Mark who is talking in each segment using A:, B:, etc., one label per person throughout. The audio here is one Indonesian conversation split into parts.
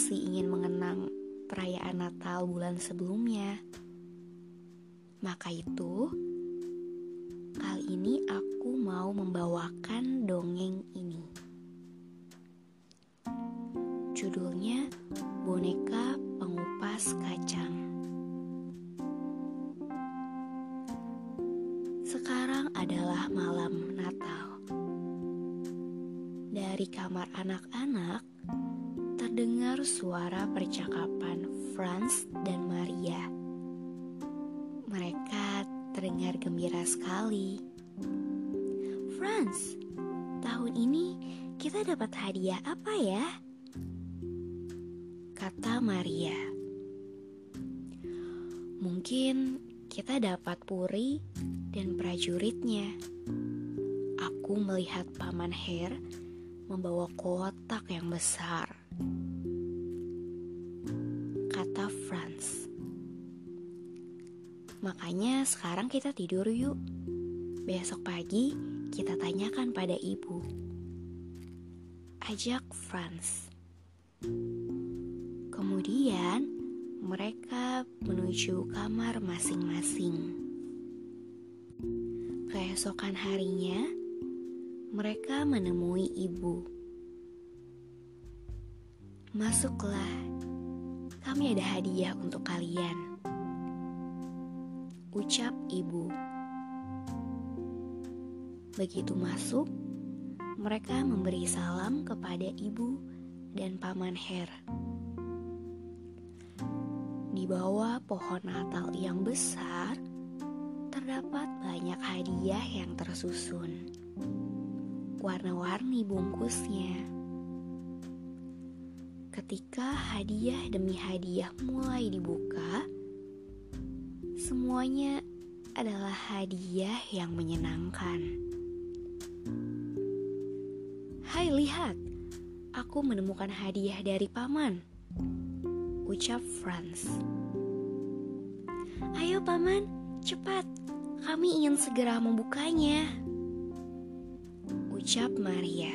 A: masih ingin mengenang perayaan Natal bulan sebelumnya. Maka itu, kali ini aku mau membawakan dongeng ini. Judulnya Boneka Pengupas Kacang. Sekarang adalah malam Natal. Dari kamar anak-anak terdengar suara percakapan Franz dan Maria. Mereka terdengar gembira sekali. Franz, tahun ini kita dapat hadiah apa ya? Kata Maria. Mungkin kita dapat puri dan prajuritnya. Aku melihat Paman Her membawa kotak yang besar. Makanya sekarang kita tidur yuk. Besok pagi kita tanyakan pada ibu. Ajak Franz. Kemudian mereka menuju kamar masing-masing. Keesokan harinya, mereka menemui ibu. Masuklah, kami ada hadiah untuk kalian. Ucap ibu. Begitu masuk, mereka memberi salam kepada ibu dan paman Her. Di bawah pohon Natal yang besar, terdapat banyak hadiah yang tersusun. Warna-warni bungkusnya. Ketika hadiah demi hadiah mulai dibuka, semuanya adalah hadiah yang menyenangkan. Hai, lihat, aku menemukan hadiah dari paman. Ucap Franz. Ayo, paman, cepat. Kami ingin segera membukanya. Ucap Maria.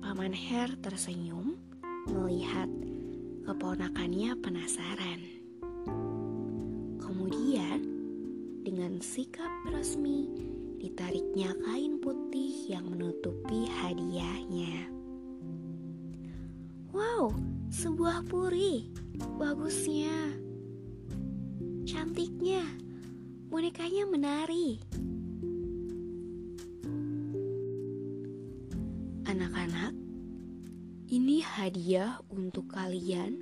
A: Paman Her tersenyum melihat keponakannya penasaran. Dengan sikap resmi, ditariknya kain putih yang menutupi hadiahnya. Wow, sebuah puri. Bagusnya. Cantiknya. Bonekanya menari. Anak-anak, ini hadiah untuk kalian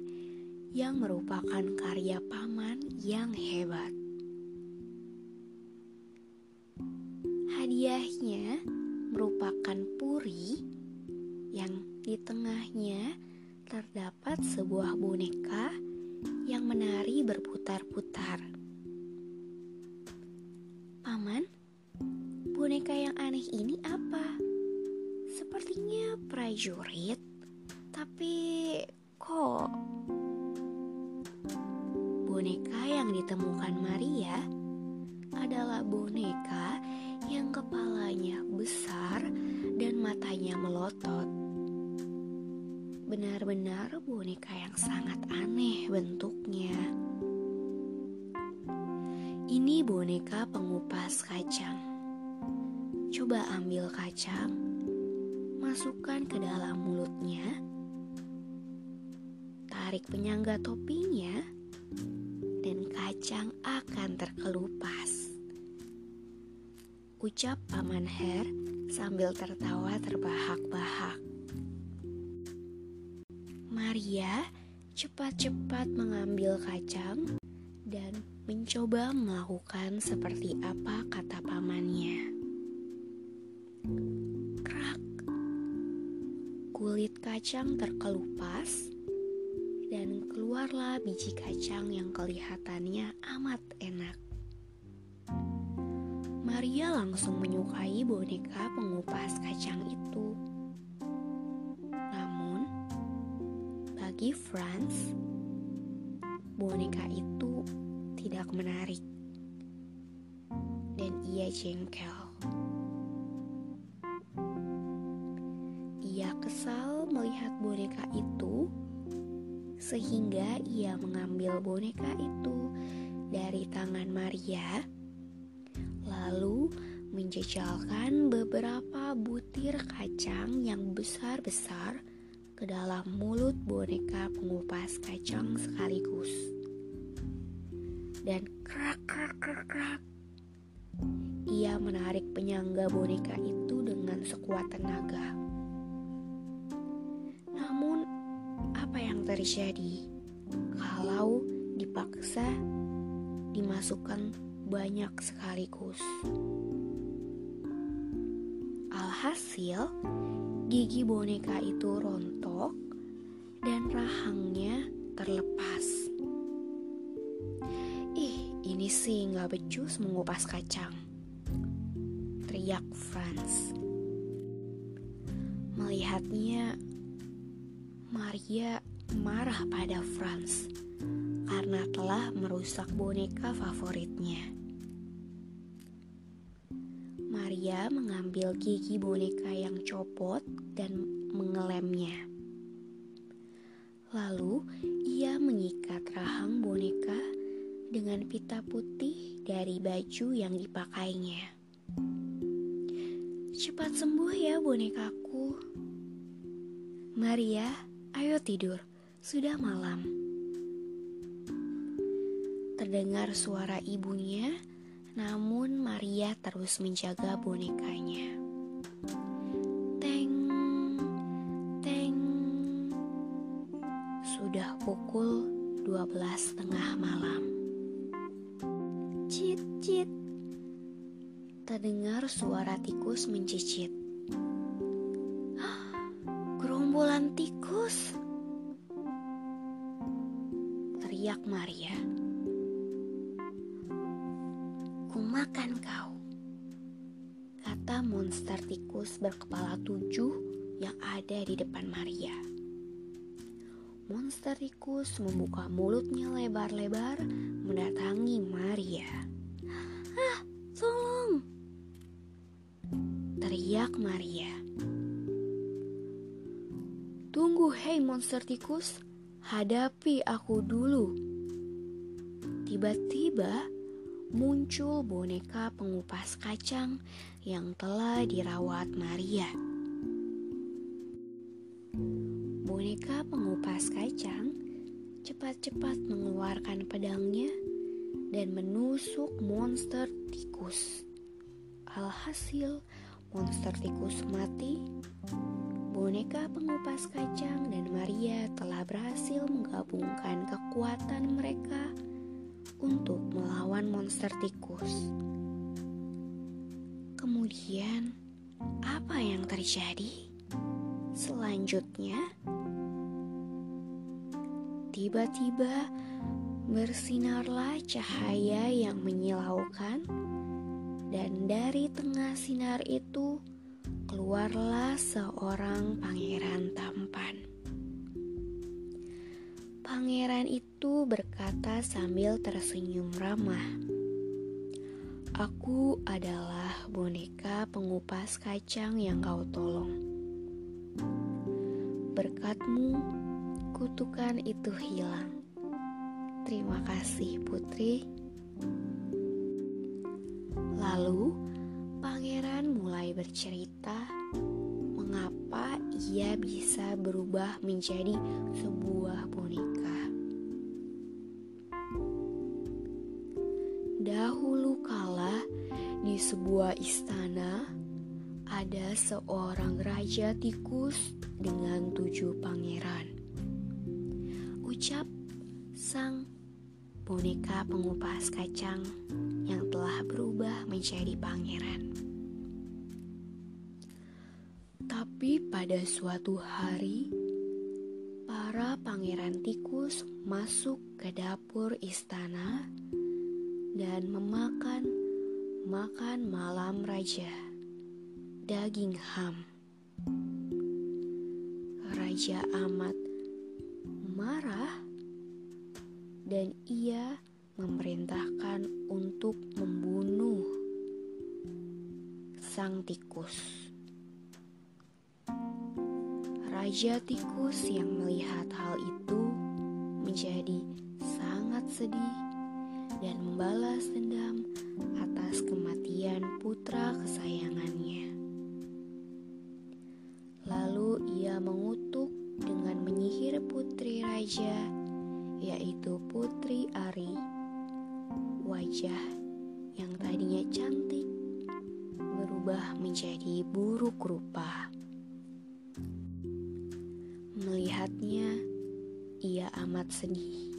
A: yang merupakan karya paman yang hebat. Merupakan puri yang di tengahnya terdapat sebuah boneka yang menari berputar-putar. Paman, boneka yang aneh ini apa? Sepertinya prajurit, tapi kok boneka yang ditemukan Maria adalah boneka yang kepalanya besar dan matanya melotot. Benar-benar boneka yang sangat aneh bentuknya. Ini boneka pengupas kacang. Coba ambil kacang, masukkan ke dalam mulutnya, tarik penyangga topinya, dan kacang akan terkelupas. Ucap Paman Her sambil tertawa terbahak-bahak. Maria cepat-cepat mengambil kacang dan mencoba melakukan seperti apa kata pamannya. Krak. Kulit kacang terkelupas dan keluarlah biji kacang yang kelihatannya amat enak. Maria langsung menyukai boneka pengupas kacang itu. Namun, bagi Franz, boneka itu tidak menarik dan ia jengkel. Ia kesal melihat boneka itu sehingga ia mengambil boneka itu dari tangan Maria, menjejalkan beberapa butir kacang yang besar-besar ke dalam mulut boneka pengupas kacang sekaligus. Dan krak krak krak krak, ia menarik penyangga boneka itu dengan sekuat tenaga. terjadi kalau dipaksa dimasukkan banyak sekaligus. Alhasil, gigi boneka itu rontok dan rahangnya terlepas. Ih, ini sih nggak becus mengupas kacang. Teriak Franz. Melihatnya, Maria marah pada Franz karena telah merusak boneka favoritnya. Maria mengambil gigi boneka yang copot dan mengelemnya. Lalu ia mengikat rahang boneka dengan pita putih dari baju yang dipakainya. Cepat sembuh ya bonekaku. Maria, ayo tidur sudah malam. Terdengar suara ibunya, namun Maria terus menjaga bonekanya. Teng, teng. Sudah pukul 12 tengah malam. Cit, cit. Terdengar suara tikus mencicit. Gerombolan tikus teriak Maria. Kumakan kau, kata monster tikus berkepala tujuh yang ada di depan Maria. Monster tikus membuka mulutnya lebar-lebar mendatangi Maria. Ah, tolong! Teriak Maria. Tunggu, hei monster tikus, hadapi aku dulu. Tiba-tiba muncul boneka pengupas kacang yang telah dirawat Maria. Boneka pengupas kacang cepat-cepat mengeluarkan pedangnya dan menusuk monster tikus. Alhasil, monster tikus mati boneka pengupas kacang dan Maria telah berhasil menggabungkan kekuatan mereka untuk melawan monster tikus. Kemudian, apa yang terjadi? Selanjutnya, tiba-tiba bersinarlah cahaya yang menyilaukan, dan dari tengah sinar itu keluarlah seorang pangeran tampan. Pangeran itu berkata sambil tersenyum ramah, "Aku adalah boneka pengupas kacang yang kau tolong. Berkatmu, kutukan itu hilang. Terima kasih, putri." Lalu pangeran mulai bercerita mengapa ia bisa berubah menjadi sebuah boneka. Sebuah istana ada seorang raja tikus dengan tujuh pangeran. Ucap sang boneka pengupas kacang yang telah berubah menjadi pangeran. Tapi pada suatu hari, para pangeran tikus masuk ke dapur istana dan memakan makan malam raja, daging ham. Raja amat marah dan ia memerintahkan untuk membunuh sang tikus. Raja tikus yang melihat hal itu menjadi sangat sedih dan membalas dendam atas kematian putra kesayangannya. Lalu ia mengutuk dengan menyihir putri raja, yaitu Putri Ari. Wajah yang tadinya cantik berubah menjadi buruk rupa. Melihatnya, ia amat sedih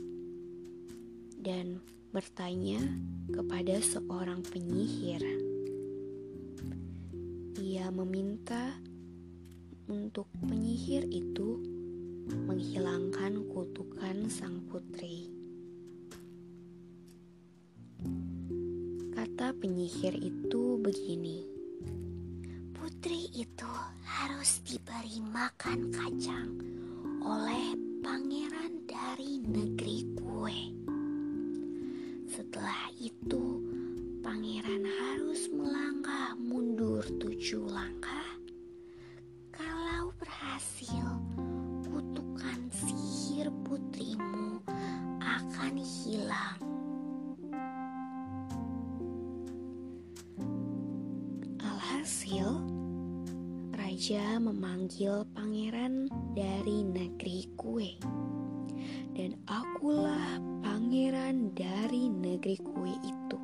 A: dan bertanya kepada seorang penyihir. Ia meminta untuk penyihir itu menghilangkan kutukan sang putri. Kata penyihir itu begini putri itu harus diberi makan kacang oleh pangeran dari negeri kue. Setelah itu, pangeran harus melangkah mundur tujuh langkah. Kalau berhasil, kutukan sihir putrimu akan hilang. Alhasil, raja memanggil pangeran dari negeri kue. Dan akulah pangeran dari negeri kue itu.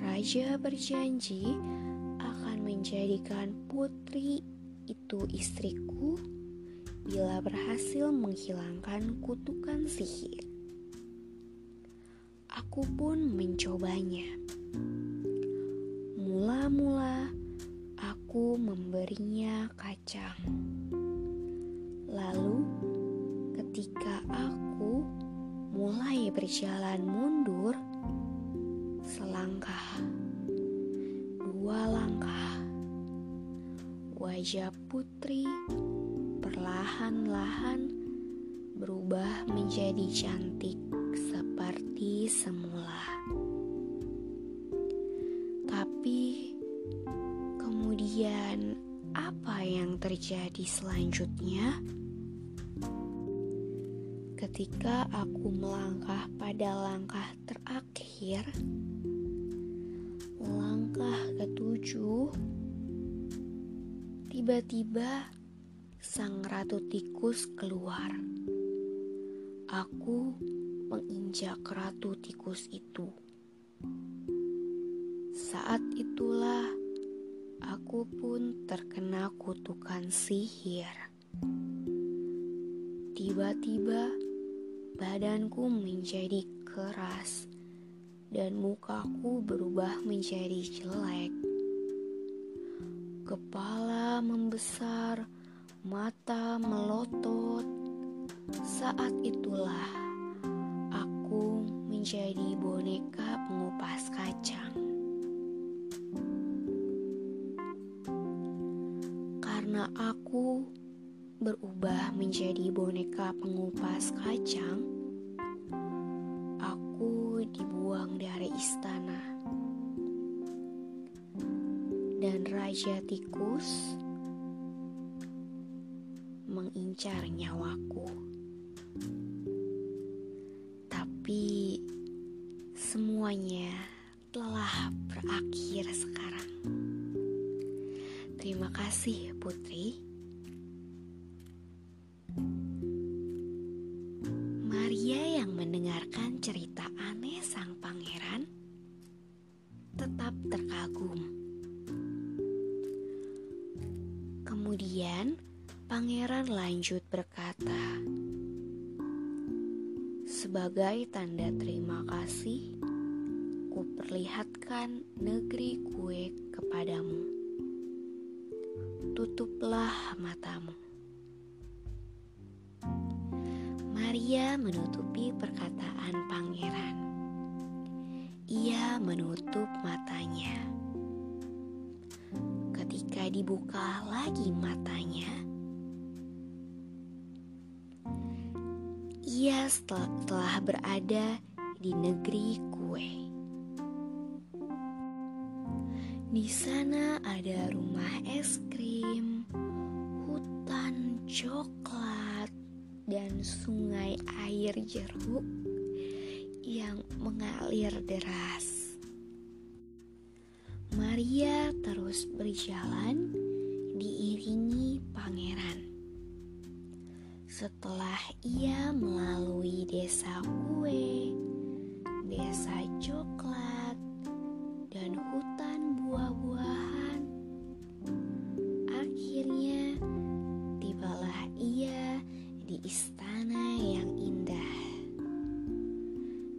A: Raja berjanji akan menjadikan putri itu istriku bila berhasil menghilangkan kutukan sihir. Aku pun mencobanya. Mula-mula aku memberinya kacang. Lalu, ketika aku mulai berjalan mundur, selangkah, dua langkah, wajah putri perlahan-lahan berubah menjadi cantik seperti semula. Kemudian, apa yang terjadi selanjutnya? Ketika aku melangkah pada langkah terakhir, langkah ketujuh, tiba-tiba sang ratu tikus keluar. Aku menginjak ratu tikus itu. Saat itulah aku pun terkena kutukan sihir. Tiba-tiba badanku menjadi keras dan mukaku berubah menjadi jelek. Kepala membesar, mata melotot. Saat itulah aku menjadi boneka pengupas kacang. Berubah menjadi boneka pengupas kacang, aku dibuang dari istana. Dan Raja Tikus mengincar nyawaku. Tapi semuanya telah berakhir sekarang. Terima kasih, Putri. "Sebagai tanda terima kasih, kuperlihatkan negeri kue kepadamu." tutuplah matamu. Maria menutupi perkataan pangeran. Ia menutup matanya. Ketika dibuka lagi matanya, ia telah berada di negeri kue. Di sana ada rumah es krim, hutan coklat, dan sungai air jeruk yang mengalir deras. Maria terus berjalan diiringi pangeran. Setelah ia melalui desa kue, desa coklat, dan hutan buah-buahan. Akhirnya tibalah ia di istana yang indah.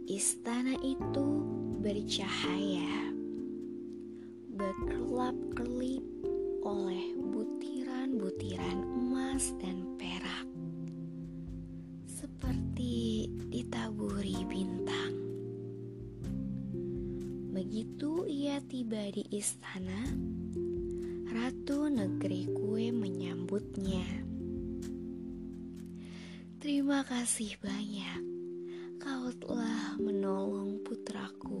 A: Istana itu bercahaya, berkelap-kelip oleh butiran-butiran emas dan perak, di istana, ratu negeri kue menyambutnya. Terima kasih banyak, kau telah menolong putraku.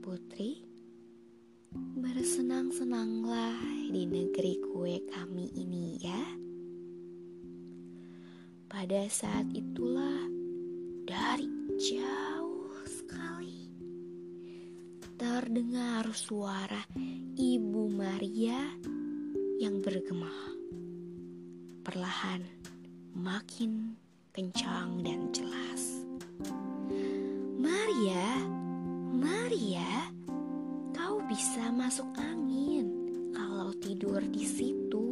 A: Putri, bersenang-senanglah di negeri kue kami ini ya. Pada saat itulah dari jauh terdengar suara Ibu Maria yang bergema. Perlahan makin kencang dan jelas. Maria, Maria, kau bisa masuk angin kalau tidur di situ.